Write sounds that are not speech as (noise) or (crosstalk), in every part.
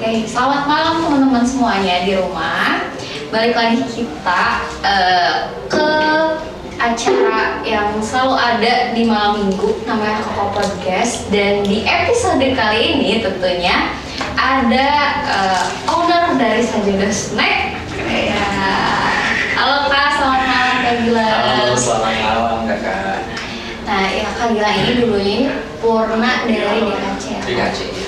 Oke, selamat malam teman-teman semuanya di rumah. Balik lagi kita eh, ke acara yang selalu ada di malam minggu namanya Koko Podcast dan di episode kali ini tentunya ada eh, owner dari Sajodo Snack ya. Halo Kak, selamat malam Kak Gilang. Halo, selamat malam kakak. Nah, ya Kak Gilang ini dulunya ini Purna dari? DKC. Ya, DKC.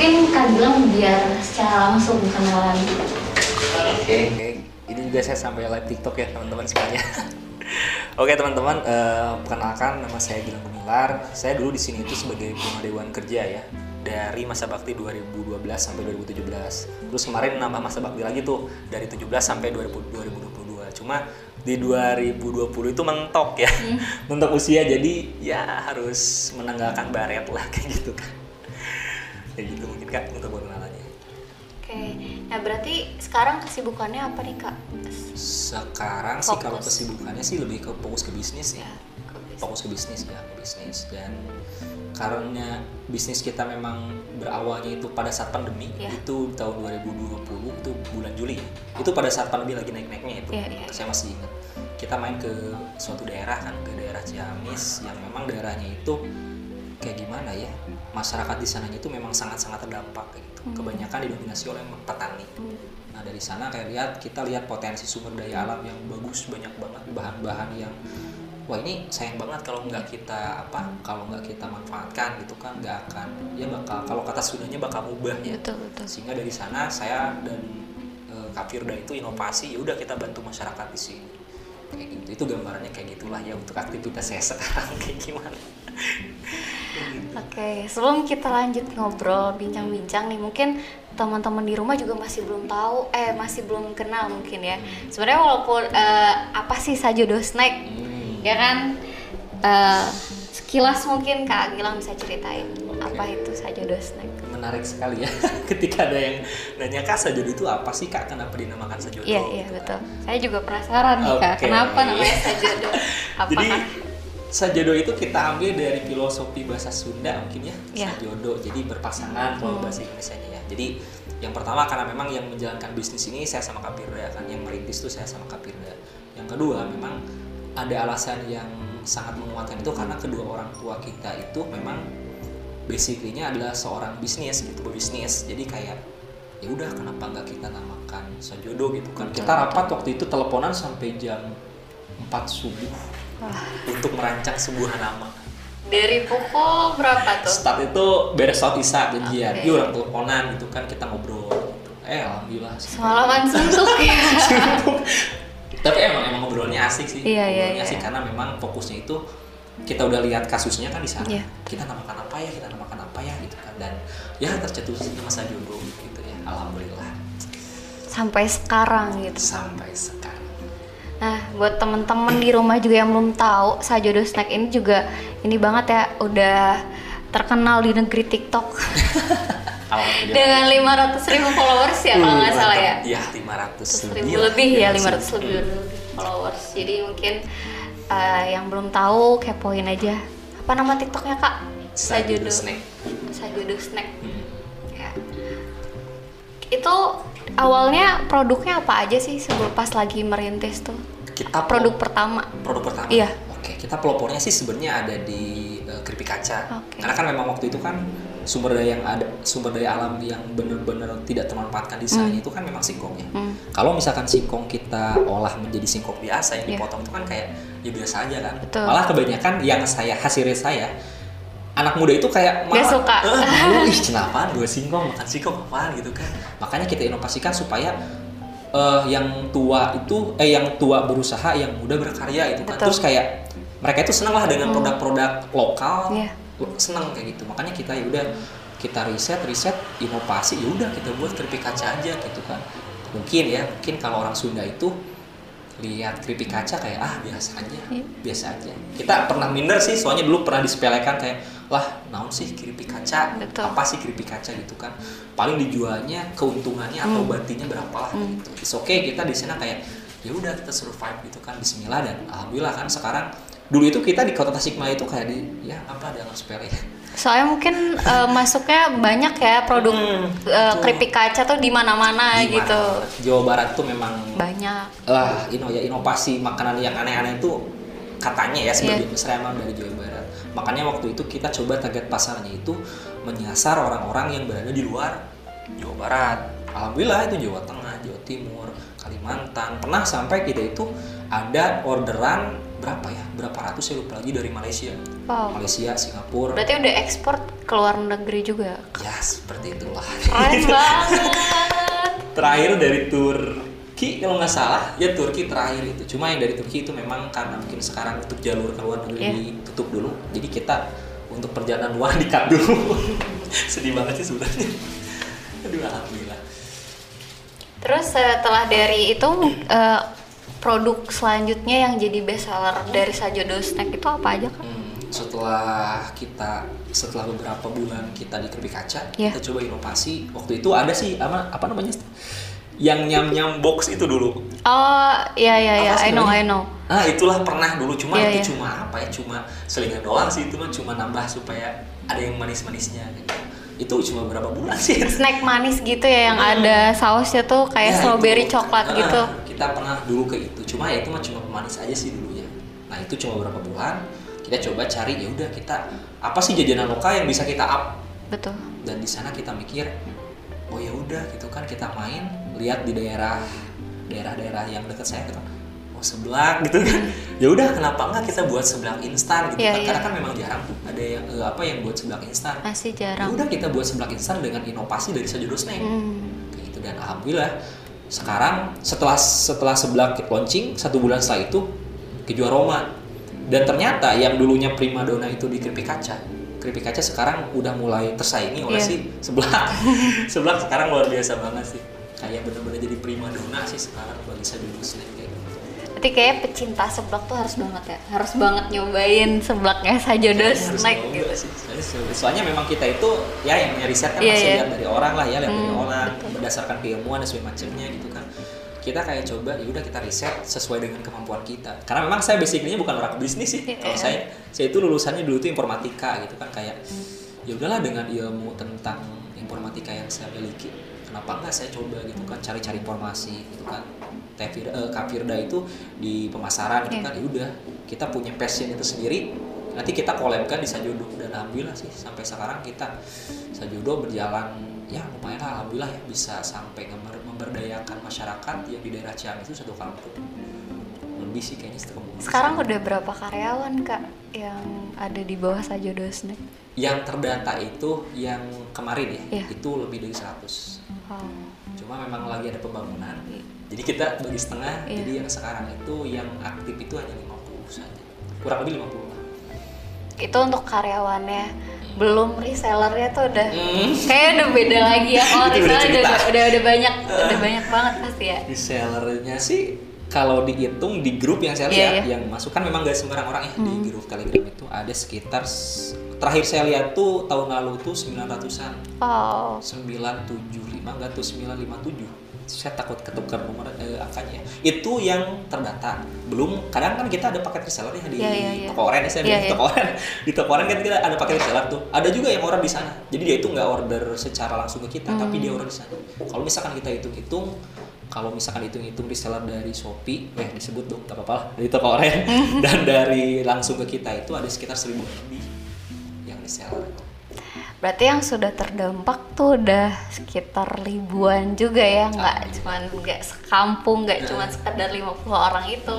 Mungkin Kak Gilang biar secara langsung kenalan. Oke. Ini juga saya sampai live TikTok ya teman-teman semuanya. (laughs) Oke teman-teman, eh, perkenalkan nama saya Gilang Gumilar. Saya dulu di sini itu sebagai pengguna dewan kerja ya dari masa bakti 2012 sampai 2017. Terus kemarin nambah masa bakti lagi tuh dari 17 sampai 2000 2022. Cuma di 2020 itu mentok ya, (laughs) mentok usia jadi ya harus menanggalkan baret lah (laughs) kayak gitu kan. Kayak gitu mungkin kak untuk perkenalannya. Oke, nah berarti sekarang kesibukannya apa nih Kak? Sekarang sih kalau Fokus. kesibukannya sih lebih ke fokus ke bisnis ya. Ya, ke bisnis. Fokus ke bisnis ya, ke bisnis dan karena bisnis kita memang berawalnya itu pada saat pandemi Ya. itu tahun 2020 itu bulan Juli ya. Itu pada saat pandemi lagi naik-naiknya itu. Ya, ya, Saya masih ingat. Kita main ke suatu daerah kan, ke daerah Ciamis yang memang daerahnya itu kayak gimana ya? Masyarakat di sananya itu memang sangat-sangat terdampak gitu. Hmm. Kebanyakan didominasi oleh petani. Nah dari sana kayak lihat kita lihat potensi sumber daya alam yang bagus banyak banget bahan-bahan yang wah ini sayang banget kalau nggak kita apa kalau nggak kita manfaatkan gitu kan nggak akan ya bakal kalau kata Sundanya bakal mubah ya Betul, betul. sehingga dari sana saya dan e, Kak Firda itu inovasi ya udah kita bantu masyarakat di sini kayak gitu itu gambarannya kayak gitulah ya untuk aktivitas saya (laughs) sekarang kayak gimana Oke, sebelum kita lanjut ngobrol, bincang-bincang nih, mungkin teman-teman di rumah juga masih belum tahu, eh masih belum kenal mungkin ya. Sebenarnya walaupun eh, apa sih Sajodo Snack, Hmm. ya kan? Eh, sekilas mungkin Kak Gilang bisa ceritain Oke. apa itu Sajodo Snack. menarik sekali ya (laughs) ketika ada yang nanya kak sajodo itu apa sih kak kenapa dinamakan sajodo Iya, iya Gitu kan. betul. Saya juga penasaran nih Kak, kenapa namanya Sajodo? (laughs) Jadi Apakah sajodo itu kita ambil dari filosofi bahasa Sunda mungkin ya, Iya. sajodo. Jadi berpasangan kalau Hmm. bahasa Indonesia ya. Jadi yang pertama karena memang yang menjalankan bisnis ini saya sama Kapirda kan, yang merintis tuh saya sama Kapirda. Yang kedua memang ada alasan yang sangat menguatkan itu karena kedua orang tua kita itu memang basically-nya adalah seorang bisnis gitu, bisnis. Jadi kayak ya udah kenapa nggak kita namakan sajodo gitu kan. Kita rapat waktu itu teleponan sampai jam 4 subuh Wah, untuk merancang sebuah nama. dari pukul berapa tuh? Start itu beres saat isa janjian, Oke. yuk orang teleponan gitu kan kita ngobrol. Gitu. Eh alhamdulillah. Semalaman (laughs) suntuk ya. Tapi emang emang ngobrolnya asik sih. Iya, iya, ngobrolnya iya. asik karena memang fokusnya itu kita udah lihat kasusnya kan di sana. Iya. Kita namakan apa ya, kita namakan apa ya gitu kan dan ya tercetus nama jodoh gitu ya. Alhamdulillah Sampai sekarang gitu. sampai sekarang. Nah, buat temen-temen di rumah juga yang belum tahu, Sajodo Snack ini juga ini banget ya, udah terkenal di negeri TikTok (laughs) dengan 500 ribu followers ya kalau nggak salah ya. Iya, 500 ribu lebih ya, 500 Iya, lebih, hmm. followers. Jadi mungkin eh, yang belum tahu kepoin aja. Apa nama TikToknya kak? Sajodo Snack. Sajodo Snack. Hmm. Ya. Itu awalnya produknya apa aja sih sebelum pas lagi merintis tuh? Kita Produk pertama. produk pertama. Iya. Oke, kita pelopornya sih sebenarnya ada di eh, keripik kaca. Oke. Karena kan memang waktu itu kan sumber daya yang ada sumber daya alam yang benar-benar tidak termanfaatkan di sana itu kan memang singkong ya. Hmm. Kalau misalkan singkong kita olah menjadi singkong biasa yang Iya. dipotong itu kan kayak ya biasa aja kan. Betul. Malah kebanyakan yang saya hasilnya saya anak muda itu kayak Nggak suka. eh, (laughs) ih kenapa dua singkong makan singkong apaan gitu kan. Makanya kita inovasikan supaya eh, yang tua itu eh yang tua berusaha yang muda berkarya itu kan Betul. terus kayak mereka itu senang lah dengan produk-produk lokal Iya. senang kayak gitu makanya kita ya udah kita riset riset inovasi ya udah kita buat keripik kaca aja gitu kan mungkin ya mungkin kalau orang Sunda itu lihat keripik kaca kayak ah biasa aja Iya. biasa aja kita pernah minder sih soalnya dulu pernah disepelekan kayak lah naon sih keripik kaca Betul. apa sih keripik kaca gitu kan paling dijualnya keuntungannya atau batinya berapa lah Hmm. gitu It's okay kita di sana kayak ya udah kita survive gitu kan Bismillah dan alhamdulillah kan sekarang dulu itu kita di kota Tasikmalaya itu kayak di ya apa dianggap sepele ya Soalnya mungkin eh, masuknya banyak ya produk Hmm, betul. keripik kaca tuh di mana-mana gitu. Jawa Barat tuh memang Banyak. lah ino ya inovasi makanan yang aneh-aneh itu katanya ya sebagai Iya. besar emang dari Jawa Barat makanya waktu itu kita coba target pasarnya itu menyasar orang-orang yang berada di luar Jawa Barat. Alhamdulillah itu Jawa Tengah Jawa Timur Kalimantan. Pernah sampai kita itu ada orderan berapa ya? Berapa ratus saya lupa lagi dari Malaysia. Wow. Malaysia Singapura. Berarti udah ekspor ke luar negeri juga. ya seperti itulah. Keren (laughs) banget. terakhir dari Turki kalau nggak salah. Ya Turki terakhir itu. Cuma yang dari Turki itu memang karena mungkin sekarang untuk jalur ke luar negeri Iya. ditutup dulu. Jadi kita untuk perjalanan luar (laughs) dikat dulu. (laughs) Sedih banget sih sebenarnya aduh alhamdulillah Terus setelah dari itu eh, produk selanjutnya yang jadi best seller dari Sajodo Snack itu apa aja kan? Hmm, setelah kita setelah beberapa bulan kita di Keripik Kaca Iya. kita coba inovasi waktu itu ada sih apa apa namanya yang nyam nyam box itu dulu Oh, iya iya iya, I know I know. Ah itulah pernah dulu cuma Iya, itu iya. cuma apa ya cuma selingan doang sih itu mah cuma nambah supaya ada yang manis-manisnya gitu. Itu cuma berapa bulan sih. (laughs) Snack manis gitu ya yang ada sausnya tuh kayak Ya, strawberry itu. coklat Ah, gitu. Kita pernah dulu ke itu cuma ya itu mah cuma pemanis aja sih dulunya. Nah itu cuma berapa bulan kita coba cari ya udah kita apa sih jajanan lokal yang bisa kita up Betul. dan di sana kita mikir oh ya udah gitu kan kita main lihat di daerah daerah-daerah yang dekat saya gitu oh seblak gitu kan ya udah kenapa enggak kita buat seblak instan gitu Iya, kan iya. karena kan memang jarang tuh ada yang eh, apa yang buat seblak instan Masih ya jarang. udah kita buat seblak instan dengan inovasi dari Sajodo Snack Hmm. kayak gitu dan alhamdulillah sekarang setelah setelah seblak launching satu bulan setelah itu kejuara Roma dan ternyata yang dulunya primadona itu di keripik kaca keripik kaca sekarang udah mulai tersaingi oleh Iya. si seblak (laughs) seblak sekarang luar biasa banget sih kayak bener-bener jadi primadona sih sekarang bagi kayak gitu. Berarti kayak pecinta seblak tuh harus banget ya, harus banget nyobain seblaknya Sajodo Harus Snack gitu. sih. Soalnya, memang kita itu ya yang namanya riset kan Iya, masih iya. lihat dari orang lah ya lihat dari Hmm, orang betul. berdasarkan keilmuan dan segala macamnya gitu kan kita kayak coba ya udah kita riset sesuai dengan kemampuan kita karena memang saya basically bukan orang bisnis sih Iya. kalau saya saya itu lulusannya dulu tuh informatika gitu kan kayak ya udahlah dengan ilmu tentang informatika yang saya miliki kenapa enggak saya coba gitu kan cari-cari informasi gitu kan Tevir, eh, Kafirda itu di pemasaran gitu Iya. kan ya udah kita punya passion itu sendiri nanti kita collabkan di Sajodo dan alhamdulillah sih sampai sekarang kita Sajodo berjalan ya lumayan lah alhamdulillah ya bisa sampai memberdayakan masyarakat yang di daerah Ciamis itu satu kampung lebih sih kayaknya satu kampung Sekarang udah berapa karyawan kak yang ada di bawah Sajodo Snack? yang terdata itu yang kemarin ya Iya. itu lebih dari 100 Wow. cuma memang lagi ada pembangunan jadi kita bagi setengah Iya. jadi yang sekarang itu yang aktif itu hanya 50 saja kurang lebih 50 lah Itu untuk karyawannya, belum resellernya tuh udah Hmm. kayak udah beda lagi ya. (laughs) Oh reseller udah, udah udah banyak, udah (laughs) banyak banget pasti ya. resellernya sih kalau dihitung di grup yang saya Iya, lihat iya. yang masuk kan memang gak sembarang orang ya di Hmm. grup telegram itu ada sekitar terakhir saya lihat tuh tahun lalu tuh 900-an Oh, 975 enggak tuh 957 saya takut ketukar nomor eh, angkanya itu yang terdata belum kadang kan kita ada paket reseller ya di Iya, iya, iya. toko oren ya saya Iya, bilang di iya. toko oren di toko oren kan kita ada paket reseller tuh ada juga yang order di sana jadi dia itu nggak order secara langsung ke kita tapi Hmm. dia order di sana kalau misalkan kita hitung-hitung kalau misalkan hitung-hitung reseller dari Shopee, eh disebut dong, gak apa-apa lah, dari toko oren (laughs) dan dari langsung ke kita itu ada sekitar seribu lebih yang reseller. berarti yang sudah terdampak tuh udah sekitar ribuan juga ya, nggak cuman nggak sekampung, nggak cuman sekedar 50 orang itu.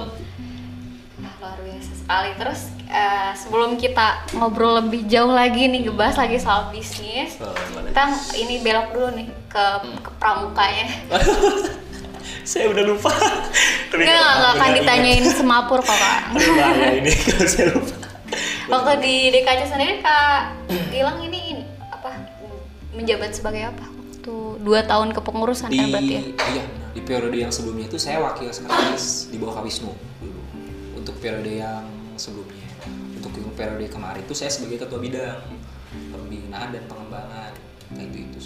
Nah, luar biasa sekali. Terus eh, sebelum kita ngobrol lebih jauh lagi nih, ngebahas lagi soal bisnis, kita ini belok dulu nih ke, ke pramukanya. (laughs) saya udah lupa. Tapi nggak nggak akan ditanyain semapur kok kak. (laughs) bahaya ini (laughs) kalau saya lupa. Waktu di DKC sendiri kak bilang ini ini apa menjabat sebagai apa? Waktu dua tahun kepengurusan di kan berarti ya? iya di periode yang sebelumnya itu saya wakil sekretaris di bawah Kak Wisnu dulu untuk periode yang sebelumnya untuk yang periode kemarin itu saya sebagai ketua bidang pembinaan dan pengembangan kayak itu itu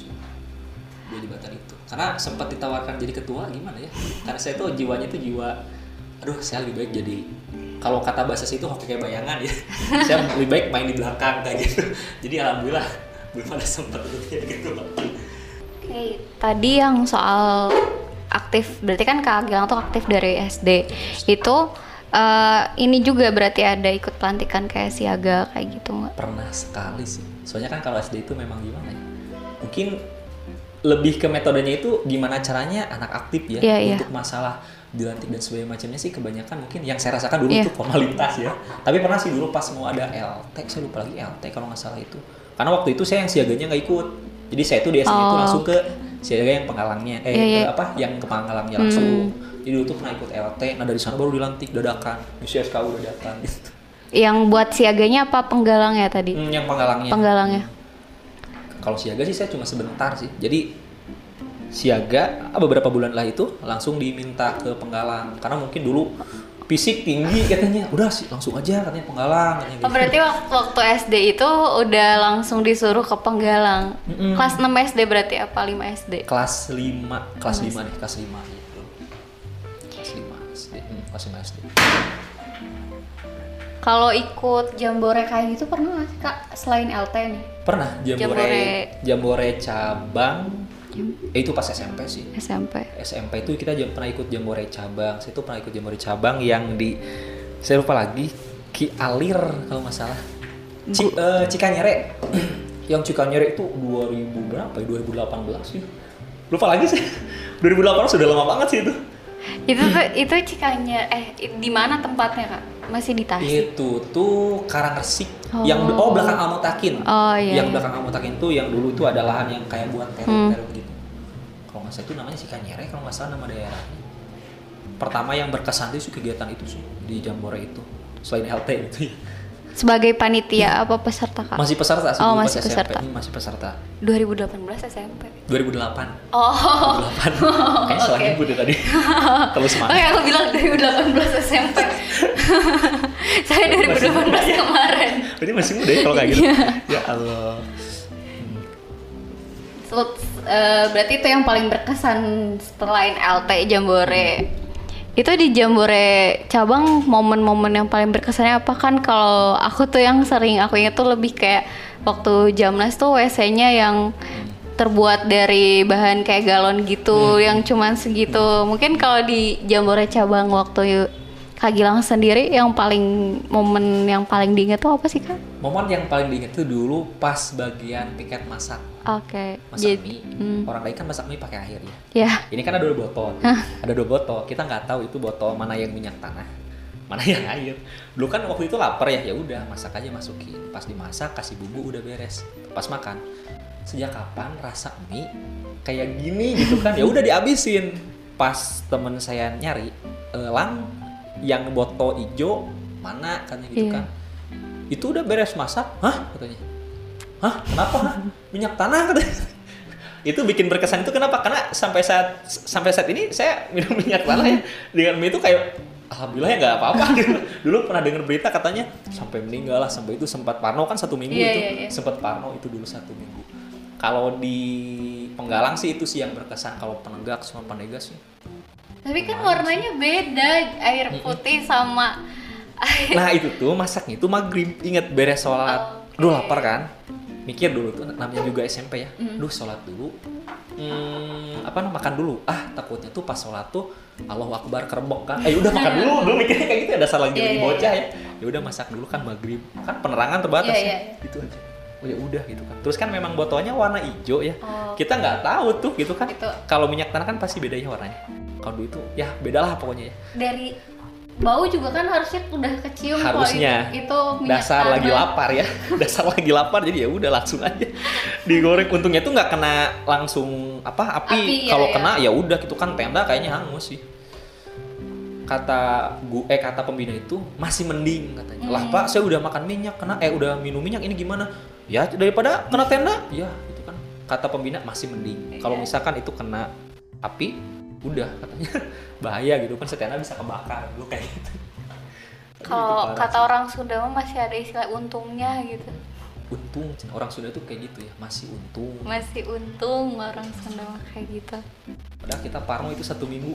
dua jabatan itu. Karena sempat ditawarkan jadi ketua gimana ya? Karena saya tuh jiwanya tuh jiwa aduh saya lebih baik jadi kalau kata bahasa itu hoki kayak bayangan ya. (laughs) Saya lebih baik main di belakang kayak gitu. Jadi alhamdulillah belum ada sempat gitu. Oke, tadi yang soal aktif, berarti kan Kak Gilang tuh aktif dari SD. Itu eh, ini juga berarti ada ikut pelantikan kayak siaga kayak gitu nggak? pernah sekali sih. Soalnya kan kalau SD itu memang gimana ya? Mungkin lebih ke metodenya itu gimana caranya anak aktif ya Iya, iya. untuk masalah dilantik dan sebagainya macamnya sih kebanyakan mungkin yang saya rasakan dulu Iya. itu formalitas ya tapi pernah sih dulu pas mau ada LT saya lupa lagi LT kalau nggak salah itu karena waktu itu saya yang siaganya nggak ikut jadi saya tuh di itu Oh. langsung ke siaga yang pengalangnya eh Iya, iya. ke apa yang ke pengalangnya langsung jadi dulu tuh pernah ikut LT nah dari sana baru dilantik dadakan di CSKU dadakan gitu Yang buat siaganya apa penggalang ya tadi? Hmm, yang pengalangnya Penggalangnya. Kalau siaga sih saya cuma sebentar sih jadi siaga ah, beberapa bulan lah itu langsung diminta ke penggalang karena mungkin dulu fisik tinggi katanya udah sih langsung aja katanya penggalang katanya gitu. Oh, berarti waktu, waktu SD itu udah langsung disuruh ke penggalang. Mm-mm. Kelas 6 SD berarti apa 5 SD? kelas 5 kelas 5 nih kelas 5 gitu kelas 5 SD hmm, kelas 5 SD Kalau ikut jambore kayak gitu pernah nggak sih Kak selain LT nih? pernah jambore Jambore. jambore cabang eh, itu pas SMP sih SMP. SMP itu kita jam, pernah ikut jambore cabang. Saya tuh pernah ikut jambore cabang yang di saya lupa lagi Ki Alir kalau nggak salah. Ci, eh, Cikanyere. (clears throat) yang Cikanyere itu 2000 berapa ya? 2018 sih. Lupa lagi sih. (laughs) 2018 sudah lama banget sih itu. Itu tuh itu cikanya eh di mana tempatnya Kak? Masih di Tasik. Itu tuh Karangresik Oh. yang oh belakang Almutakin. Oh, iya, Yang iya. belakang Almutakin tuh yang dulu itu ada lahan yang kayak buat Hmm. teruk-teruk gitu. Kalau nggak salah itu namanya Cikanyere kalau nggak salah nama daerahnya. Pertama yang berkesan itu kegiatan itu sih di Jambore itu. Selain LT itu ya. Sebagai panitia apa peserta Kak? Masih peserta sih Oh, masih SMP. peserta. Hmm, masih peserta. 2018 SMP. 2008. Oh. 2008. (laughs) Kayaknya setelah Oke. minggu deh tadi. (laughs) Terus semangat. Oke, aku bilang 2018 SMP. (laughs) Saya 2018 kemarin. Berarti masih muda ya kalau kayak gitu. ya Allah. So, eh, berarti itu yang paling berkesan selain LT Jambore. Itu di Jambore cabang momen-momen yang paling berkesannya apa kan kalau aku tuh yang sering aku ingat tuh lebih kayak waktu Jamnas tuh WC-nya yang terbuat dari bahan kayak galon gitu yang cuman segitu. Mungkin kalau di Jambore cabang waktu Kak Gilang sendiri yang paling momen yang paling diingat tuh apa sih Kak? Momen yang paling diinget tuh dulu pas bagian piket masak. Oke. Masak Jadi mie. hmm, Orang lain kan masak mie pakai air ya. ya. Ini kan ada dua botol. Ada dua botol. Kita nggak tahu itu botol mana yang minyak tanah, mana yang air. Dulu kan waktu itu lapar ya, ya udah masak aja masukin. Pas dimasak kasih bumbu udah beres. Pas makan. Sejak kapan rasa mie kayak gini gitu kan? Ya udah dihabisin. Pas temen saya nyari elang yang botol hijau mana katanya gitu Iya. kan. Itu udah beres masak, hah katanya. Hah, kenapa? Hah? Minyak tanah katanya. (laughs) itu bikin berkesan itu kenapa? Karena sampai saat sampai saat ini saya minum (laughs) minyak tanah ya dengan mie itu kayak alhamdulillah ya nggak apa-apa. Dulu, (laughs) dulu pernah dengar berita katanya sampai meninggal lah sampai itu sempat Parno kan satu minggu Iya, itu iya, iya. sempat Parno itu dulu satu minggu. Kalau di Penggalang sih itu sih yang berkesan kalau penegak sama penegas sih. Tapi kan warnanya beda, air putih sama air. Nah itu tuh masaknya itu maghrib. Inget beres sholat. Oke. Duh lapar kan? Mikir dulu tuh namanya juga SMP ya. Duh sholat dulu. Hmm, Apa namanya makan dulu. Ah takutnya tuh pas sholat tuh Allahu Akbar kerebok kan? Eh udah makan dulu. Dulu mikirnya kayak gitu ya Dasar lagi Iya, lagi iya, bocah ya. Ya udah masak dulu kan maghrib. Kan penerangan terbatas Iya, ya. iya. Gitu aja. Oh ya udah gitu kan. Terus kan memang botolnya warna hijau ya. Oh. Kita nggak tahu tuh gitu kan. Kalau minyak tanah kan pasti bedanya warnanya Kalau dulu itu ya bedalah pokoknya ya. Dari bau juga kan harusnya udah kecium kalau harusnya. itu, itu minyak dasar tanah. lagi lapar ya. (laughs) Dasar lagi lapar jadi ya udah langsung aja. Digoreng untungnya tuh nggak kena langsung apa api, Api, ya, kalau ya. kena ya udah gitu kan tenda kayaknya hangus sih. Kata gu eh kata pembina itu masih mending katanya. Lah Hmm. pak saya udah makan minyak kena eh udah minum minyak ini gimana? Ya daripada kena tenda? Ya gitu kan. Kata pembina masih mending. Kalau Iya. misalkan itu kena api udah katanya (laughs) bahaya gitu kan setenda bisa kebakar dulu kayak gitu Kalau kata orang Sunda mah masih ada istilah untungnya gitu. untung orang Sunda tuh kayak gitu ya masih untung Masih untung orang Sunda mah kayak gitu. padahal kita parno itu satu minggu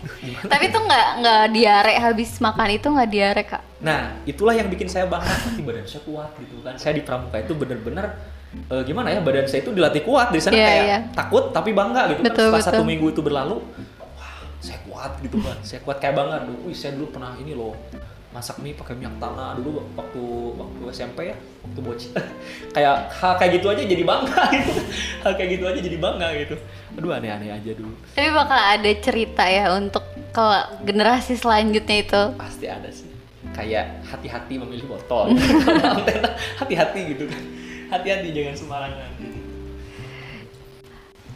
(laughs) Tapi tuh nggak nggak diare habis makan itu nggak diare kak. Nah, itulah yang bikin saya bangga. Nanti badan saya kuat gitu kan. Saya di pramuka itu bener-bener eh, gimana ya badan saya itu dilatih kuat dari sana Iya, kayak iya. takut tapi bangga gitu Betul, kan. Setelah satu betul. minggu itu berlalu, wah saya kuat gitu kan. Saya kuat kayak bangga. Duh, wih saya dulu pernah ini loh masak mie pakai minyak tanah dulu waktu waktu SMP ya waktu bocil (laughs) kayak hal kayak gitu aja jadi bangga (laughs) gitu hal kayak gitu aja jadi bangga gitu aduh aneh-aneh aja dulu Tapi bakal ada cerita ya untuk kalau generasi selanjutnya itu. pasti ada sih kayak hati-hati memilih botol (laughs) hati-hati gitu kan hati-hati jangan sembarangan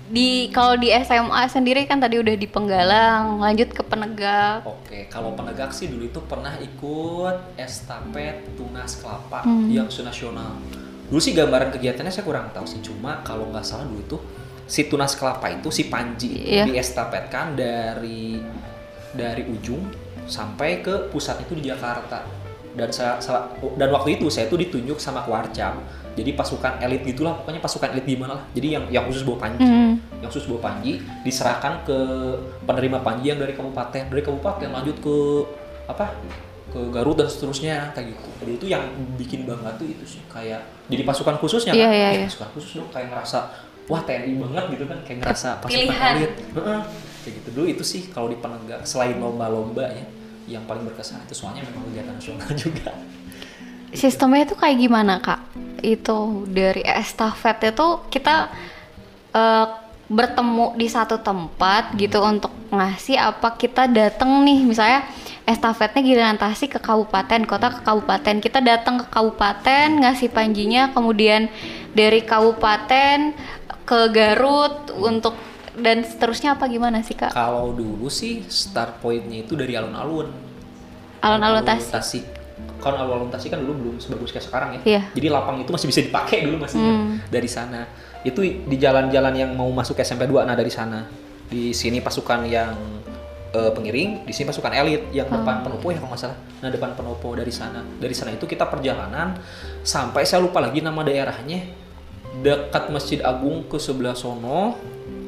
Di kalau di SMA sendiri kan tadi udah di Penggalang, lanjut ke Penegak. oke kalau penegak sih dulu itu pernah ikut estafet tunas kelapa Hmm. yang nasional dulu sih gambaran kegiatannya saya kurang tahu sih cuma kalau nggak salah dulu itu si tunas kelapa itu si Panji Iya. diestafetkan dari dari ujung sampai ke pusat itu di Jakarta dan saya dan waktu itu saya tuh ditunjuk sama Kuarcam jadi pasukan elit gitulah pokoknya pasukan elit gimana lah. Jadi yang yang khusus bawa panji. Hmm. yang khusus bawa panji diserahkan ke penerima panji yang dari kabupaten. Dari kabupaten lanjut ke apa ke Garut dan seterusnya kayak gitu. Jadi itu yang bikin bangga tuh itu sih. Kayak jadi pasukan khususnya Iya, kan? iya, Eh, iya. pasukan khusus dong. Kayak ngerasa wah TNI banget gitu kan. Kayak ngerasa pasukan Pilihan. elit. Kayak gitu. Dulu itu sih kalau di penegak selain lomba-lomba ya yang paling berkesan itu soalnya memang kegiatan nasional (laughs) juga. Sistemnya itu kayak gimana kak? Itu dari estafet itu kita eh, bertemu di satu tempat gitu untuk ngasih apa kita datang nih misalnya estafetnya giliran Tasik ke kabupaten kota ke kabupaten kita datang ke kabupaten ngasih panjinya kemudian dari kabupaten ke Garut untuk dan seterusnya apa gimana sih kak? kalau dulu sih start pointnya itu dari alun-alun Alun-alun Tasik. Tasik. Kan alun-alun Tasik kan dulu belum sebagus kayak sekarang ya. Iya. Jadi lapang itu masih bisa dipakai dulu masih Hmm. dari sana. Itu di jalan-jalan yang mau masuk SMP 2 nah dari sana. Di sini pasukan yang eh, pengiring, di sini pasukan elit yang depan penopo ya kalau nggak salah. Nah depan penopo dari sana. Dari sana itu kita perjalanan sampai saya lupa lagi nama daerahnya dekat Masjid Agung ke sebelah sono.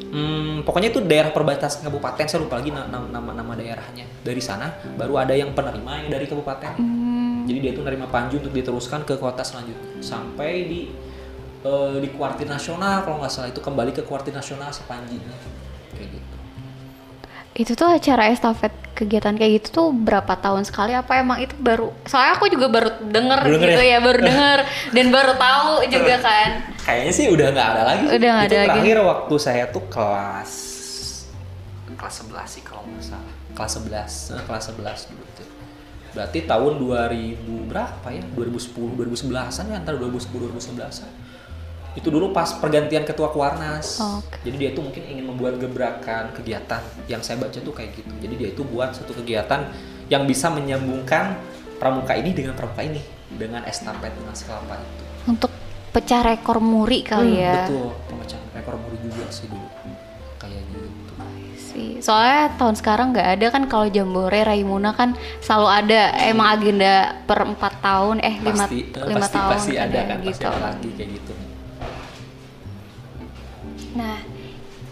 Hmm, pokoknya itu daerah perbatasan kabupaten saya lupa lagi na- na- nama nama daerahnya. Dari sana baru ada yang penerima yang dari kabupaten. Hmm, Jadi dia itu nerima panju untuk diteruskan ke kota selanjutnya sampai di eh, di kuartir nasional kalau nggak salah itu kembali ke kuartir nasional si panjinya kayak gitu. Itu tuh acara estafet kegiatan kayak gitu tuh berapa tahun sekali apa emang itu baru soalnya aku juga baru denger Baru denger gitu ya? ya? baru denger (laughs) dan baru tahu juga kan Kayaknya sih udah nggak ada lagi. Udah nggak itu ada lagi. terakhir waktu saya tuh kelas kelas 11 sih kalau nggak salah. Kelas 11, eh, kelas 11 dulu tuh. Berarti tahun 2000 berapa ya? 2010, 2011-an ya antara 2010 2011-an. Itu dulu pas pergantian ketua Kuarnas. Oh, Oke. Jadi dia itu mungkin ingin membuat gebrakan kegiatan. Yang saya baca tuh kayak gitu. Jadi dia itu buat satu kegiatan yang bisa menyambungkan pramuka ini dengan pramuka ini dengan estafet Tunas Kelapa itu. untuk pecah rekor muri kali Hmm, ya Betul, pemecahan rekor muri juga sih dulu. Sih soalnya tahun sekarang nggak ada kan kalau jambore Raimuna kan selalu ada emang agenda per empat tahun eh lima Pasti, lima pasti, tahun pasti ada kan, pasti gitu ada lagi kayak gitu. nah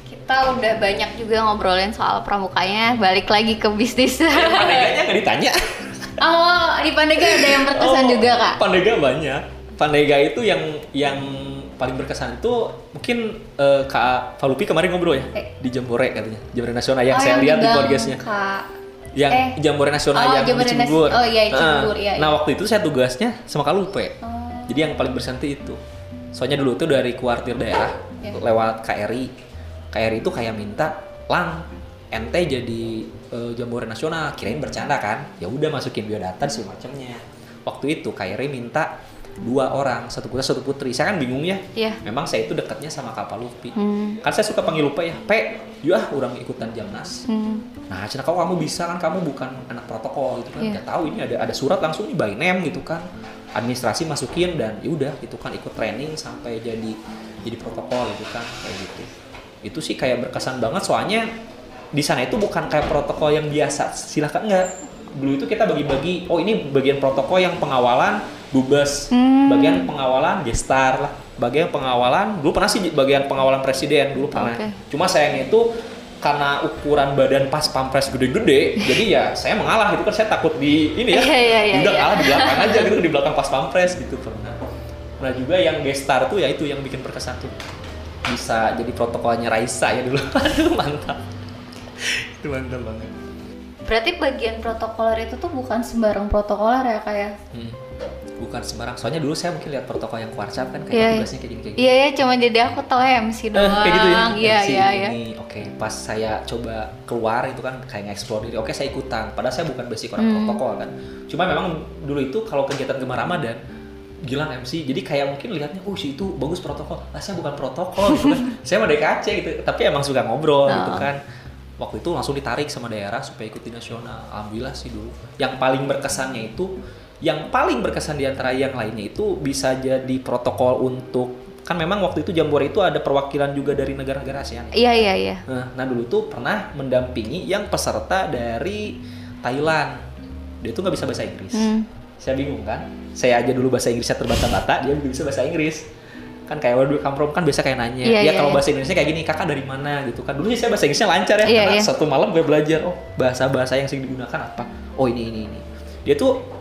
kita udah banyak juga ngobrolin soal pramukanya balik lagi ke bisnis Pandeganya nggak ditanya. oh di Pandega ada yang berkesan Oh, juga kak Pandega banyak. Pandega itu yang yang paling berkesan itu mungkin eh, Kak Falupi kemarin ngobrol ya Eh. di Jambore katanya. Jambore Nasional yang Oh, saya lihat di podcastnya. Kak Yang Eh. Jambore Nasional Oh, yang Jambore di Cibubur. oh, iya, Nah, Cibubur, iya, Nah, iya. waktu itu saya tugasnya sama Kak Lupe. Oh. Jadi yang paling berkesan itu. Soalnya dulu tuh dari kuartir daerah Iya. lewat KRI. KRI itu kayak minta lang ente jadi eh, jambore nasional kirain bercanda kan ya udah masukin biodata dan semacamnya waktu itu KRI minta dua orang satu putra satu putri saya kan bingung ya Iya. memang saya itu dekatnya sama Kapal Lupi Hmm. kan saya suka panggil Lupa ya Pe yuk orang ikutan Jamnas Hmm. Nah, cina kau kamu bisa kan kamu bukan anak protokol gitu kan. Nggak tahu ini ada ada surat langsung nih by name gitu kan. Administrasi masukin dan ya udah gitu kan ikut training sampai jadi jadi protokol gitu kan kayak gitu. Itu sih kayak berkesan banget soalnya di sana itu bukan kayak protokol yang biasa. Silakan enggak. Dulu itu kita bagi-bagi, oh ini bagian protokol yang pengawalan dubes, Hmm. bagian pengawalan gestar lah, bagian pengawalan dulu pernah sih bagian pengawalan presiden dulu pernah. Oke. Cuma sayangnya itu karena ukuran badan pas pampres gede-gede, (laughs) jadi ya saya mengalah gitu kan saya takut di ini ya. (laughs) Iya, iya, iya, udah iya. kalah di belakang aja gitu di (laughs) belakang pas pampres gitu pernah. Pernah juga yang gestar tuh ya itu yang bikin berkesan tuh. Bisa jadi protokolnya Raisa ya dulu. Aduh mantap. itu mantap banget. Berarti bagian protokoler itu tuh bukan sembarang protokoler ya kayak. Hmm. Bukan sembarang. Soalnya dulu saya mungkin lihat protokol yang kuarcap kan kayak Iya, tugasnya kayak gini kayak gini. Iya ya, cuma jadi aku tahu MC Eh, doang. kayak gitu ya. Iya MC iya iya. ini. Oke, pas saya coba keluar itu kan kayak nge-explore diri. Oke, saya ikutan. Padahal saya bukan basic orang Hmm. protokol kan. Cuma memang dulu itu kalau kegiatan gemar Ramadan Gilang MC, jadi kayak mungkin lihatnya, oh si itu bagus protokol, lah saya bukan protokol gitu kan, (laughs) saya mau DKC gitu, tapi emang suka ngobrol gitu Oh. kan, waktu itu langsung ditarik sama daerah supaya ikut di nasional, alhamdulillah sih dulu, yang paling berkesannya itu, yang paling berkesan di antara yang lainnya itu bisa jadi protokol untuk, kan memang waktu itu Jambore itu ada perwakilan juga dari negara-negara ASEAN, Iya iya iya. Nah, nah dulu tuh pernah mendampingi yang peserta dari Thailand. Dia tuh nggak bisa bahasa Inggris. Hmm. Saya bingung kan. Saya aja dulu bahasa Inggrisnya terbata-bata, dia belum bisa bahasa Inggris. Kan kayak come from kan biasa kayak nanya. Iya, ya iya, kalau iya. bahasa Inggrisnya kayak gini, kakak dari mana gitu kan. Dulu sih saya bahasa Inggrisnya lancar ya. Iya, karena iya. satu malam gue belajar, oh bahasa-bahasa yang sering digunakan apa. Oh ini ini ini. Dia tuh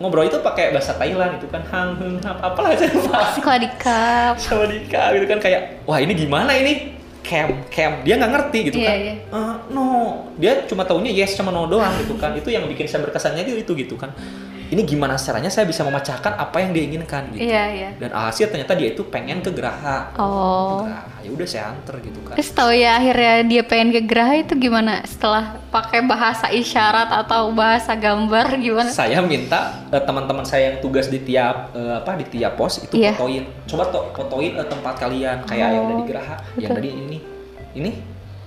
ngobrol itu pakai bahasa Thailand itu kan. Hang heng hap. Apalah saya lupa Skladikap. sama Dika gitu kan. Kayak wah ini gimana ini? Cam cam. Dia nggak ngerti gitu Iya, kan. iya. "Eh, no. Dia cuma taunya yes sama no doang gitu kan. Itu yang bikin saya berkesannya itu itu gitu kan ini gimana caranya saya bisa memecahkan apa yang dia inginkan gitu Iya iya. dan alhasil ternyata dia itu pengen ke Geraha Oh. Geraha ya udah saya anter gitu kan Terus tahu ya akhirnya dia pengen ke Geraha itu gimana? Setelah pakai bahasa isyarat atau bahasa gambar gimana? saya minta eh, teman-teman saya yang tugas di tiap eh, apa di tiap pos itu Iya. fotoin coba toh fotoin eh, tempat kalian kayak yang Oh, dari Geraha yang tadi ini ini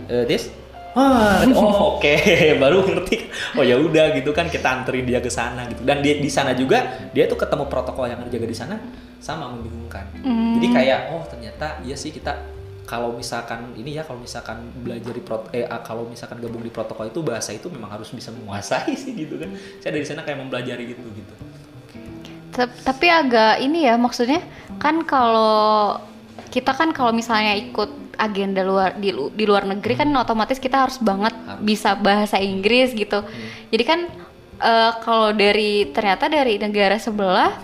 eh, this Wah, (laughs) oh oke, (laughs) baru ngerti. Oh ya udah gitu kan kita anterin dia ke sana gitu. Dan dia di sana juga dia tuh ketemu protokol yang jaga di sana sama membingungkan. Hmm. Jadi kayak oh ternyata iya sih kita kalau misalkan ini ya kalau misalkan belajar di prot eh ah, kalau misalkan gabung di protokol itu bahasa itu memang harus bisa menguasai (laughs) sih gitu kan. Saya dari sana kayak mempelajari gitu gitu. Tapi agak ini ya maksudnya kan kalau kita kan kalau misalnya ikut agenda luar di, lu- di luar negeri kan otomatis kita harus banget Harus. bisa bahasa Inggris gitu. Jadi kan eh, kalau dari ternyata dari negara sebelah (laughs)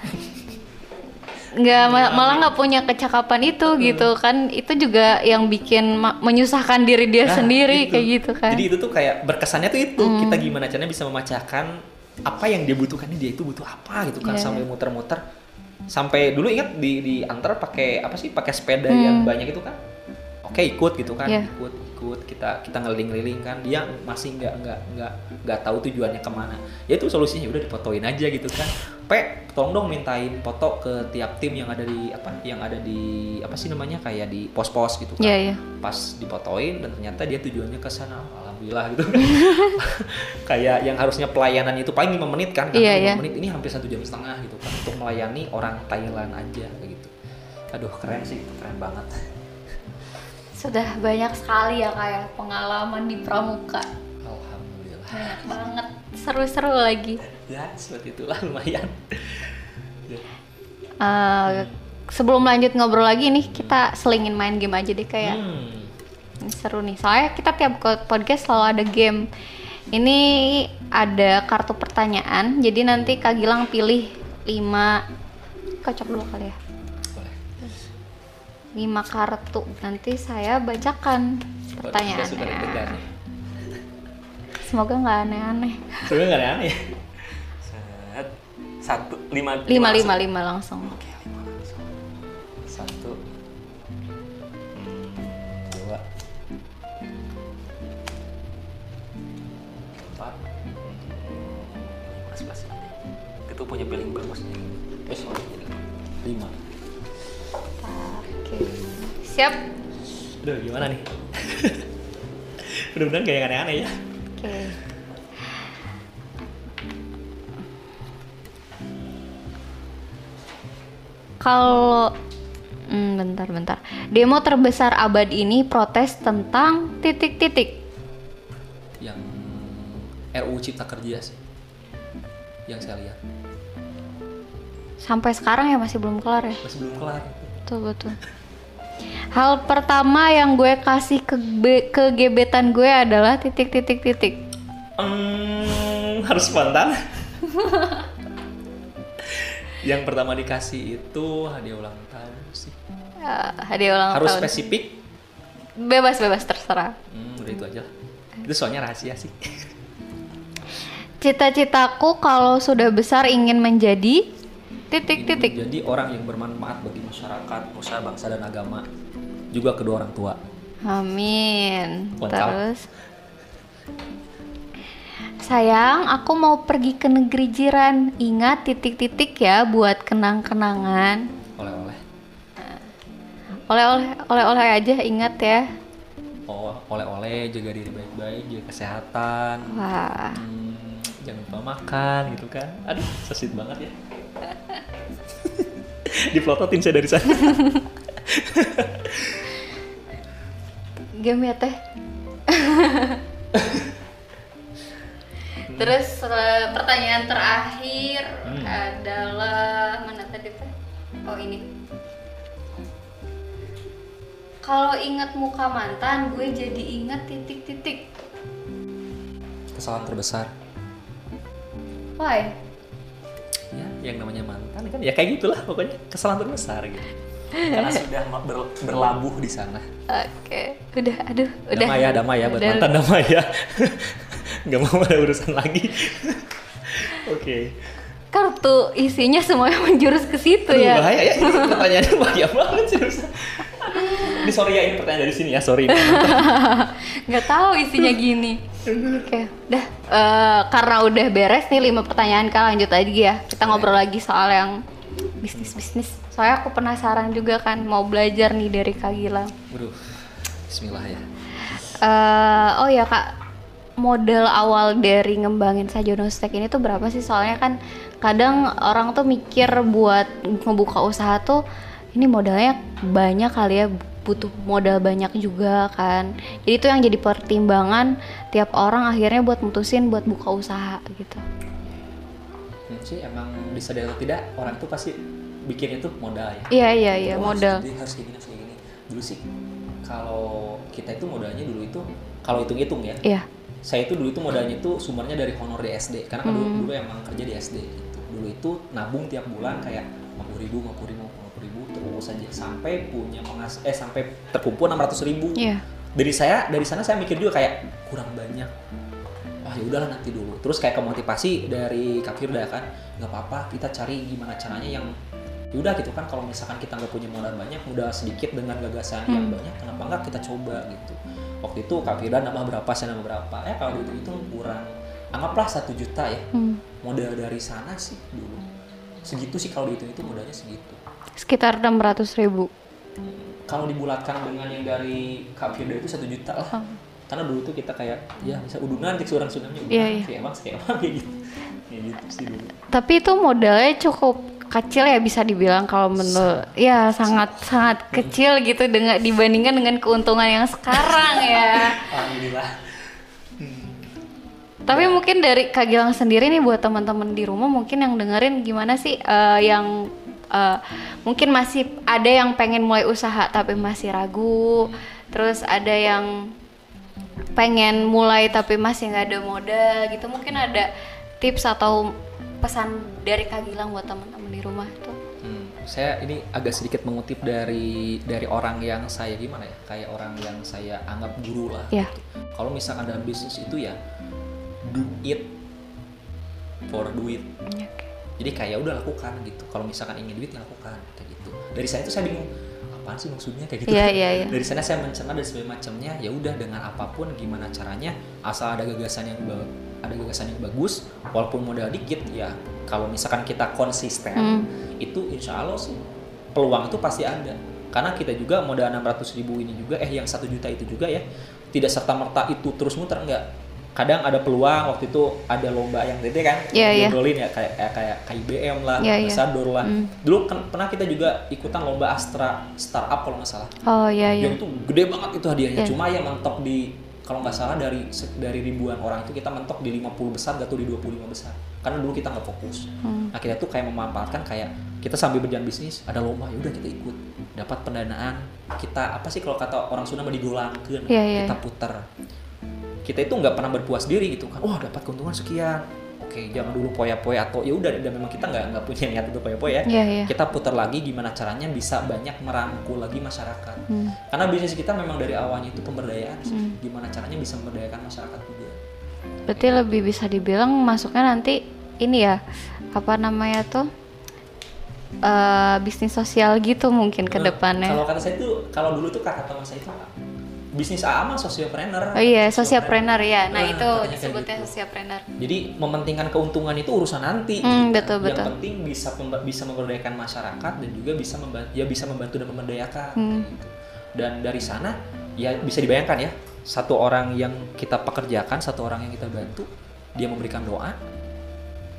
nggak ma- malah nggak punya kecakapan itu gitu kan itu juga yang bikin menyusahkan diri dia Nah, sendiri itu. kayak gitu kan. Jadi itu tuh kayak berkesannya tuh itu kita gimana caranya bisa memecahkan apa yang dia butuhkan dia itu butuh apa gitu kan Iya. sampai muter-muter sampai dulu ingat di di antar pakai apa sih pakai sepeda Hmm. yang banyak itu kan oke ikut gitu kan Iya. ikut ikut. Kita kita ngeliling-ngeliling kan. Dia masih nggak nggak nggak nggak tahu tujuannya ke mana. Ya itu solusinya udah difotoin aja gitu kan. Pe tolong dong mintain foto ke tiap tim yang ada di apa yang ada di apa sih namanya kayak di pos-pos gitu kan. Iya iya. pas dipotoin dan ternyata dia tujuannya ke sana. Alhamdulillah gitu. (laughs) (laughs) Kayak yang harusnya pelayanan itu paling 5 menit kan Iya, iya. 5 menit. Ini hampir satu jam setengah gitu kan untuk melayani orang Thailand aja kayak gitu. Aduh keren sih keren banget Sudah banyak sekali ya kayak pengalaman di pramuka. alhamdulillah Banyak banget. Seru-seru lagi. ya seperti itulah lumayan Ya. Eh, sebelum lanjut ngobrol lagi nih, kita selingin main game aja deh kayak hmm. ini seru nih. Soalnya kita tiap podcast selalu ada game. Ini ada kartu pertanyaan. Jadi nanti Kak Gilang pilih 5 kocok dulu kali ya. Boleh 5 kartu. Nanti saya bacakan pertanyaannya. Semoga nggak aneh-aneh. sebenarnya nggak aneh Set. Satu, lima, 5 5 langsung. 5 langsung. Oke, lima langsung. Satu, hmm, dua, empat, lima, sebelas. Itu punya feeling bagus nih. Lima. Oke. Siap? Aduh gimana nih (laughs) mudah-mudahan kayak yang aneh-aneh ya Oke. Kalau hmm, bentar bentar. Demo terbesar abad ini protes tentang titik-titik. yang RUU Cipta Kerja sih yang saya lihat Sampai sekarang ya masih belum kelar ya. masih belum kelar Betul betul. Hal pertama yang gue kasih ke ke gebetan gue adalah titik titik titik. Hmm, harus spontan. yang pertama dikasih itu hadiah ulang tahun sih. Eh, hadiah ulang harus tahun. spesifik. Bebas bebas terserah. Hmm, udah itu aja lah. Itu soalnya rahasia sih. Cita-citaku kalau sudah besar ingin menjadi titik Ingin titik. Jadi orang yang bermanfaat bagi masyarakat, usaha bangsa dan agama, juga kedua orang tua. Amin. Lengkap. Terus Sayang, aku mau pergi ke negeri jiran. Ingat titik-titik ya buat kenang-kenangan. Oleh-oleh. Oleh-oleh, oleh-oleh aja ingat ya. Oh, oleh-oleh, jaga diri baik-baik, jaga kesehatan. Wah, Hmm, jangan lupa makan gitu kan. Aduh, sesit banget ya. (laughs) Diplototin saya dari sana. game ya teh. (laughs) Terus eh, pertanyaan terakhir Hmm. adalah mana tadi teh? Oh ini. Kalau ingat muka mantan, gue jadi ingat titik-titik. Kesalahan terbesar. Why? Ya, yang namanya mantan kan ya kayak gitulah pokoknya kesalahan terbesar gitu. Karena (laughs) sudah ber- berlabuh di sana. Oke, udah, aduh, udah. Damai ya, damai ya buat Udah. mantan damai ya. (laughs) Nggak mau ada urusan lagi. (laughs) Oke. Kartu isinya semuanya menjurus ke situ Aduh, ya. bahaya ya ini pertanyaannya bahaya banget sih. Ini sorry ya ini pertanyaan dari sini ya, sorry. nggak tahu isinya gini oke. Udah Eh, karena udah beres nih lima pertanyaan kak lanjut aja ya. Kita ngobrol lagi soal yang bisnis bisnis soalnya aku penasaran juga kan mau belajar nih dari kak Gilang. Waduh, Bismillah ya. Eh, oh ya kak. Modal awal dari ngembangin Sajono Steak ini tuh berapa sih? Soalnya kan kadang orang tuh mikir buat ngebuka usaha tuh ini modalnya banyak kali ya butuh modal banyak juga kan. Jadi itu yang jadi pertimbangan tiap orang akhirnya buat mutusin buat buka usaha gitu Hmm, sih emang disadari atau tidak orang itu pasti bikin itu modal ya. iya iya iya Wah, modal Jadi harus kayak gini, harus kayak gini. Dulu sih kalau kita itu modalnya dulu itu kalau hitung-hitung ya. iya Saya itu dulu itu modalnya itu sumbernya dari honor di SD karena kan dulu, Hmm. dulu emang kerja di SD gitu. Dulu itu nabung tiap bulan kayak 50 ribu, 50 ribu, 50 ribu terus aja sampai punya pengas eh sampai terkumpul 600 ribu. iya Dari saya dari sana saya mikir juga kayak kurang banyak. Ah ya udahlah nanti dulu. Terus kayak kemotivasi dari Kak Firda kan, nggak apa-apa kita cari gimana caranya yang yaudah gitu kan kalau misalkan kita nggak punya modal banyak modal sedikit dengan gagasan yang Hmm. banyak kenapa nggak kita coba gitu waktu itu Kak Firda nambah berapa saya nambah berapa ya kalau itu itu kurang anggaplah satu juta ya Hmm. modal dari sana sih dulu segitu sih kalau dihitung itu modalnya segitu sekitar 600 ribu kalau dibulatkan dengan yang dari Firda itu satu juta lah Oh. karena dulu tuh kita kayak ya bisa udunan cek seorang tsunami Iya, iya. kayak emang kayak emang kayak gitu kayak gitu sih dulu tapi itu modalnya cukup kecil ya bisa dibilang kalau menurut ya sangat sangat kecil gitu dengan dibandingkan dengan keuntungan yang sekarang ya. alhamdulillah Tapi mungkin dari Kak Gilang sendiri nih buat teman-teman di rumah mungkin yang dengerin gimana sih eh, yang eh, mungkin masih ada yang pengen mulai usaha tapi masih ragu, terus ada yang pengen mulai tapi masih nggak ada modal gitu mungkin ada tips atau pesan dari Kak Gilang buat teman-teman di rumah tuh. Hmm, saya ini agak sedikit mengutip dari dari orang yang saya gimana ya kayak orang yang saya anggap guru lah Iya. gitu. kalau misalkan dalam bisnis itu ya do it for duit jadi kayak udah lakukan gitu. Kalau misalkan ingin duit ya lakukan kayak gitu. Dari saya itu saya bingung apaan sih maksudnya? kayak gitu. Iya, iya, iya. dari sana saya mencerna dan sebagainya macamnya ya udah dengan apa pun gimana caranya asal ada gagasan yang ada gagasan yang bagus walaupun modal dikit ya kalau misalkan kita konsisten Hmm. itu insya Allah sih peluang itu pasti ada. Karena kita juga modal 600 ribu ini juga eh yang satu juta itu juga ya tidak serta merta itu terus muter enggak kadang ada peluang waktu itu ada lomba yang tadi kan Iya, iya. ngobrolin ya kayak kayak kayak KIBM lah Iya, iya. Ambassador lah Hmm. dulu kan pernah kita juga ikutan lomba Astra Startup kalau nggak salah Oh iya iya. yang itu gede banget itu hadiahnya Iya. cuma yang mentok di kalau nggak salah dari dari ribuan orang itu kita mentok di 50 besar atau di 25 besar karena dulu kita nggak fokus nah kita tuh kayak memanfaatkan kayak kita sambil berjalan bisnis ada lomba ya udah kita ikut dapat pendanaan kita apa sih kalau kata orang Sunda mah digolangkeun Iya, iya. kita putar kita itu nggak pernah berpuas diri gitu kan wah dapat keuntungan sekian oke jangan dulu poya-poya atau ya udah dan memang kita nggak nggak punya niat untuk poya-poya Iya, iya. kita putar lagi gimana caranya bisa banyak merangkul lagi masyarakat Hmm. karena bisnis kita memang dari awalnya itu pemberdayaan sih Hmm. gimana caranya bisa memberdayakan masyarakat juga Berarti lebih bisa dibilang masuknya nanti ini ya apa namanya tuh eh, bisnis sosial gitu mungkin ke Nah, depannya. kalau kata saya itu kalau dulu tuh kata teman saya itu bisnis AA mah sosiopreneur Oh iya, sosiopreneur ya. Nah, Nah, itu disebutnya gitu. sosiopreneur. jadi mementingkan keuntungan itu urusan nanti Hmm, gitu betul, yang betul. penting bisa bisa memberdayakan masyarakat dan juga bisa membantu ya bisa membantu dan memberdayakan gitu. dan dari sana ya bisa dibayangkan ya satu orang yang kita pekerjakan satu orang yang kita bantu dia memberikan doa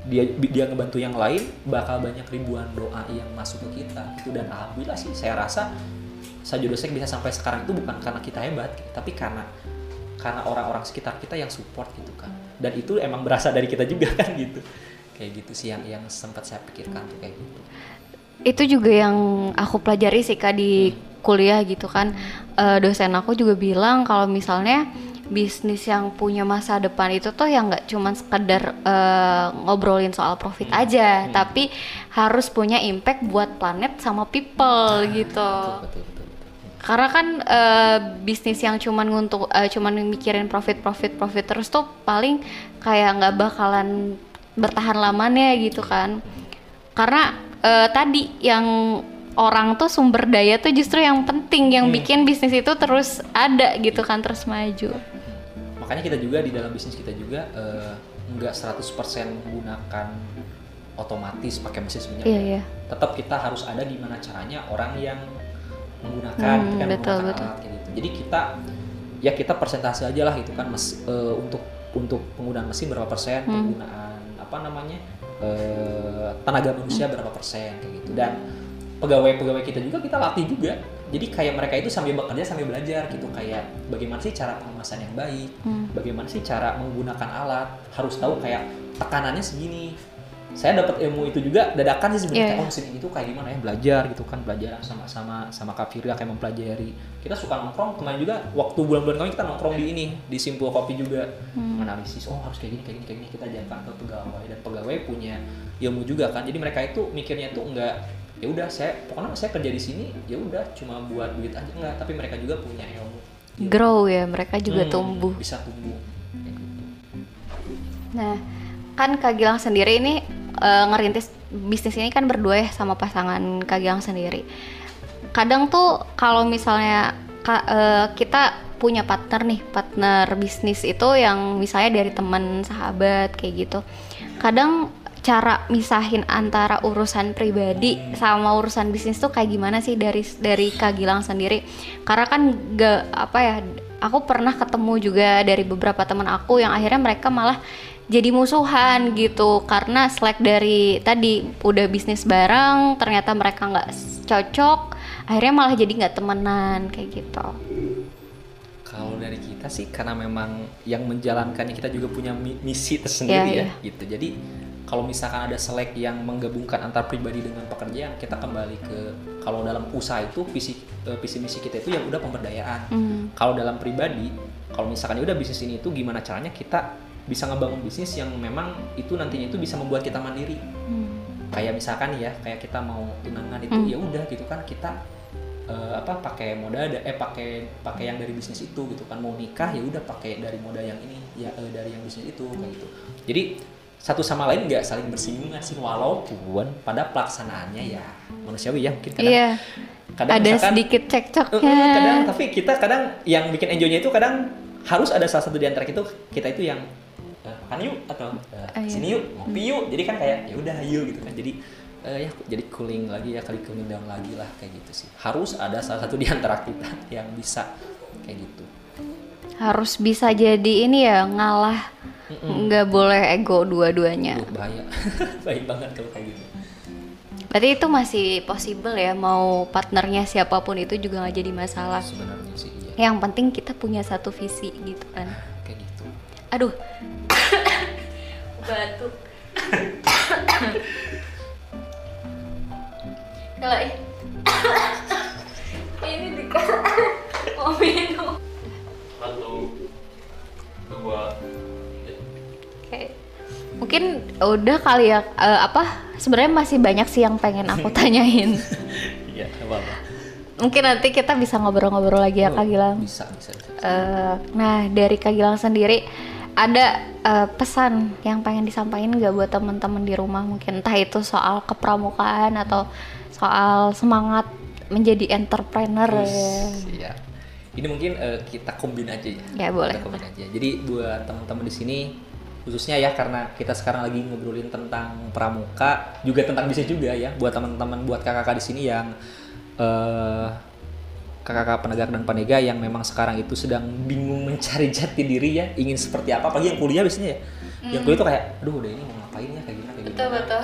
dia dia ngebantu yang lain bakal banyak ribuan doa yang masuk ke kita itu dan alhamdulillah sih saya rasa Sajodosek bisa sampai sekarang itu bukan karena kita hebat tapi karena karena orang-orang sekitar kita yang support gitu kan dan itu emang berasal dari kita juga (laughs) kan gitu kayak gitu sih yang yang sempat saya pikirkan tuh kayak gitu Itu juga yang aku pelajari sih Kak di kuliah gitu kan. Eh, dosen aku juga bilang kalau misalnya bisnis yang punya masa depan itu tuh yang nggak cuman sekedar eh, ngobrolin soal profit aja, tapi harus punya impact buat planet sama people gitu. betul betul, betul. Karena kan eh, bisnis yang cuman nguntuk eh, cuman mikirin profit profit profit terus tuh paling kayak nggak bakalan bertahan lamanya gitu kan. Karena eh, tadi yang orang tuh sumber daya tuh justru yang penting yang Hmm. bikin bisnis itu terus ada gitu kan terus maju. makanya kita juga di dalam bisnis kita juga nggak 100% menggunakan otomatis pakai mesin sebenarnya Iya iya. tetap kita harus ada gimana caranya orang yang menggunakan Hmm, gitu kan, betul, menggunakan betul. alat kayak gitu. Jadi kita ya kita persentase aja lah gitu kan mes- eh, untuk untuk penggunaan mesin berapa persen, Hmm. penggunaan apa namanya eh, tenaga manusia berapa persen kayak gitu dan pegawai-pegawai kita juga kita latih juga. Jadi kayak mereka itu sambil bekerja sambil belajar gitu kayak bagaimana sih cara pengemasan yang baik, Hmm. bagaimana sih cara menggunakan alat, harus tahu kayak tekanannya segini. Saya dapat ilmu itu juga dadakan sih sebenarnya Iya. oh mesin itu kayak gimana ya belajar gitu kan belajar sama-sama sama Kak Firda kayak mempelajari. Kita suka nongkrong kemarin juga waktu bulan-bulan kami kita nongkrong di ini di Simpul Kopi juga analisis oh harus kayak gini kayak gini kayak gini kita ajarkan ke pegawai dan pegawai punya ilmu juga kan. Jadi mereka itu mikirnya tuh enggak ya udah saya pokoknya saya kerja di sini ya udah cuma buat duit aja enggak tapi mereka juga punya ilmu. Ilmu. Grow ya mereka juga Hmm, tumbuh. Bisa tumbuh. Gitu. Nah, kan Kak Gilang sendiri ini eh, ngerintis bisnis ini kan berdua ya sama pasangan Kak Gilang sendiri. Kadang tuh kalau misalnya Kak, eh, kita punya partner nih, partner bisnis itu yang misalnya dari teman, sahabat kayak gitu. Kadang cara misahin antara urusan pribadi sama urusan bisnis tuh kayak gimana sih dari dari Kak sendiri? Karena kan gak apa ya, aku pernah ketemu juga dari beberapa teman aku yang akhirnya mereka malah jadi musuhan gitu karena slack dari tadi udah bisnis bareng ternyata mereka nggak cocok akhirnya malah jadi nggak temenan kayak gitu Kalau dari kita sih karena memang yang menjalankannya kita juga punya mi- misi tersendiri Iya, ya gitu. Jadi kalau misalkan ada selek yang menggabungkan antar pribadi dengan pekerjaan, kita kembali ke kalau dalam usaha itu visi eh, visi misi kita itu yang udah pemberdayaan. Hmm. Kalau dalam pribadi, kalau misalkan ya udah bisnis ini itu gimana caranya kita bisa ngebangun bisnis yang memang itu nantinya itu bisa membuat kita mandiri. Hmm. Kayak misalkan ya, kayak kita mau tunangan itu Hmm. ya udah gitu kan kita eh, apa pakai moda ada eh pakai pakai yang dari bisnis itu gitu kan mau nikah ya udah pakai dari moda yang ini ya eh, dari yang bisnis itu kayak gitu jadi satu sama lain nggak saling bersinggungan sih walaupun pada pelaksanaannya ya manusiawi ya mungkin kadang iya kadang ada misalkan- sedikit cekcoknya kadang tapi kita kadang yang bikin enjoynya itu kadang harus ada salah satu di antara kita kita itu yang eh, makan yuk atau iya. sini yuk ngopi yuk. Jadi kan kayak ya udah ayo gitu kan. Jadi eh, ya jadi cooling lagi ya kali cooling down lagi lah kayak gitu sih. Harus ada salah satu di antara kita (laughs) yang bisa kayak gitu. Harus bisa jadi ini ya ngalah. Nggak boleh ego dua-duanya. Bahaya. (laughs) Bahaya banget kalau kayak gitu. Berarti itu masih possible ya mau partnernya siapa pun itu juga nggak jadi masalah. Sebenarnya sih iya. Yang penting kita punya satu visi gitu kan. Kayak gitu. Aduh batuk (coughs) kalau (coughs) ini dikasih (coughs) mau minum satu dua Oke. Mungkin udah kali ya eh, apa sebenarnya masih banyak sih yang pengen aku (laughs) tanyain. iya apa apa Mungkin nanti kita bisa ngobrol-ngobrol lagi ya Kak Gilang. bisa bisa, bisa. Eh, nah dari Kak Gilang sendiri ada eh, pesan yang pengen disampaikan nggak buat teman-teman di rumah mungkin entah itu soal kepramukaan atau soal semangat menjadi entrepreneur ya. Iya. Ini mungkin eh, kita kombin aja ya. Ya, boleh. Kita kombin aja. Jadi buat teman-teman di sini khususnya ya karena kita sekarang lagi ngobrolin tentang pramuka, juga tentang bisnis juga ya. Buat teman-teman buat kakak-kakak di sini yang eh kakak-kakak penegak dan penega yang memang sekarang itu sedang bingung mencari (laughs) jati diri ya, ingin seperti apa, apalagi yang kuliah biasanya ya. Yang kuliah itu kayak, aduh udah ini mau ngapain ya kayak gimana kayak gimana. Betul betul.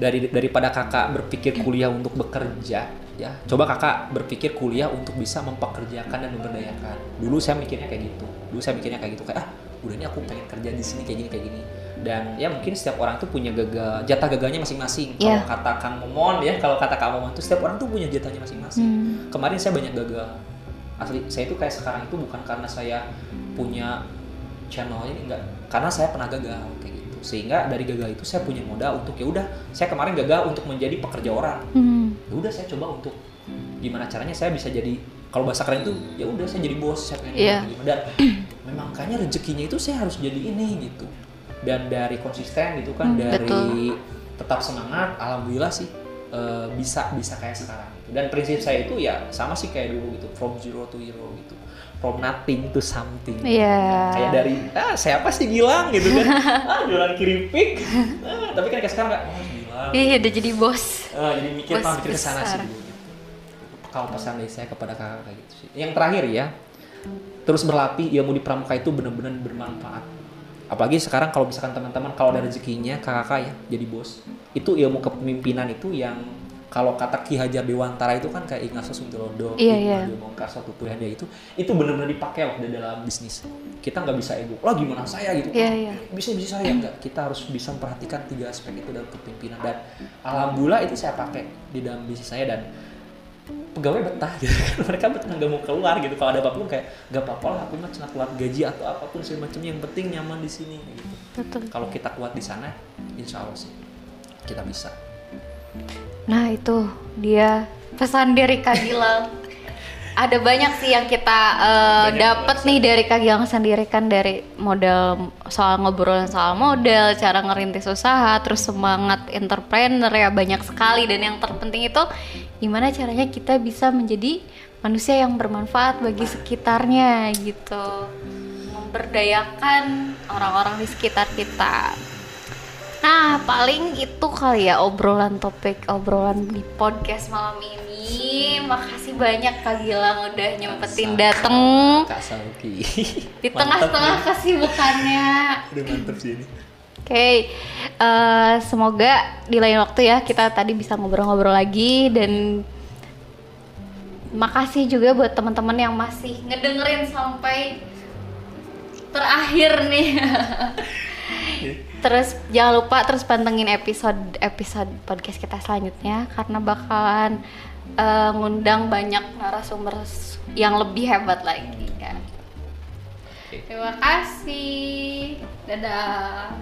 dari daripada kakak berpikir kuliah untuk bekerja ya coba kakak berpikir kuliah untuk bisa mempekerjakan dan memberdayakan dulu saya mikirnya kayak gitu dulu saya mikirnya kayak gitu kayak ah udah ini aku pengen kerja di sini kayak gini kayak gini dan ya mungkin setiap orang tuh punya gagal jatah gagalnya masing-masing Iya. kalau kata Kang Momon ya kalau kata Kang Momon tuh setiap orang tuh punya jatahnya masing-masing Hmm. kemarin saya banyak gagal asli saya itu kayak sekarang itu bukan karena saya punya channel ini enggak karena saya pernah gagal kayak gitu sehingga dari gagal itu saya punya modal untuk ya udah saya kemarin gagal untuk menjadi pekerja orang Hmm. ya udah saya coba untuk gimana caranya saya bisa jadi kalau bahasa keren itu ya udah saya jadi bos saya pengen Iya. gimana dan memang kayaknya rezekinya itu saya harus jadi ini gitu dan dari konsisten gitu kan Hmm, dari tetap semangat alhamdulillah sih eh, bisa bisa kayak sekarang gitu. dan prinsip saya itu ya sama sih kayak dulu gitu from zero to hero gitu from nothing to something Iya. kayak dari ah siapa sih Gilang gitu kan (laughs) ah jualan keripik ah, tapi kan kayak sekarang nggak oh Gilang Iya udah jadi bos. Ah, jadi mikir Bos apa mikir ke sana sih besar. dulu gitu. Kalau pesan dari saya kepada kakak kayak gitu sih. Yang terakhir ya, terus berlatih ilmu di pramuka itu benar-benar bermanfaat. Apalagi sekarang kalau misalkan teman-teman kalau ada rezekinya kakak ya jadi bos, itu ilmu kepemimpinan itu yang kalau kata Ki Hajar Dewantara itu kan kayak Ignacio Suntulodo, Iya, iya. Mongkarso Tutuhanda itu itu benar-benar dipakai loh di dalam bisnis. Kita nggak bisa ego, lah gimana saya gitu. Iya, iya. Bisa bisa saya enggak. Kita harus bisa memperhatikan tiga aspek itu dalam kepemimpinan dan alhamdulillah itu saya pakai di dalam bisnis saya dan pegawai betah gitu kan. (laughs) Mereka betah nggak mau keluar gitu. Kalau ada apa pun kayak nggak apa-apa lah aku mah cuma keluar gaji atau apa pun segala macam yang penting nyaman di sini gitu. Betul. kalau kita kuat di sana insya Allah sih kita bisa. Nah itu dia pesan dari Kak Gilang. Ada banyak sih yang kita eh, Banyak dapat nih dari Kak Gilang sendiri kan dari model soal ngobrolin soal model, cara ngerintis usaha, terus semangat entrepreneur ya banyak sekali dan yang terpenting itu gimana caranya kita bisa menjadi manusia yang bermanfaat bagi sekitarnya gitu. Memberdayakan orang-orang di sekitar kita. Nah, paling itu kali ya obrolan topik obrolan di podcast malam ini. Makasih banyak Kak Gilang udah nyempetin dateng Kak Sauki di tengah-tengah kesibukannya. udah mantep sih ini Oke, eh, semoga di lain waktu ya kita tadi bisa ngobrol-ngobrol lagi dan makasih juga buat teman-teman yang masih ngedengerin sampai terakhir nih. (laughs) terus jangan lupa terus pantengin episode episode podcast kita selanjutnya karena bakalan eh, ngundang banyak narasumber yang lebih hebat lagi kan. Terima kasih. Dadah.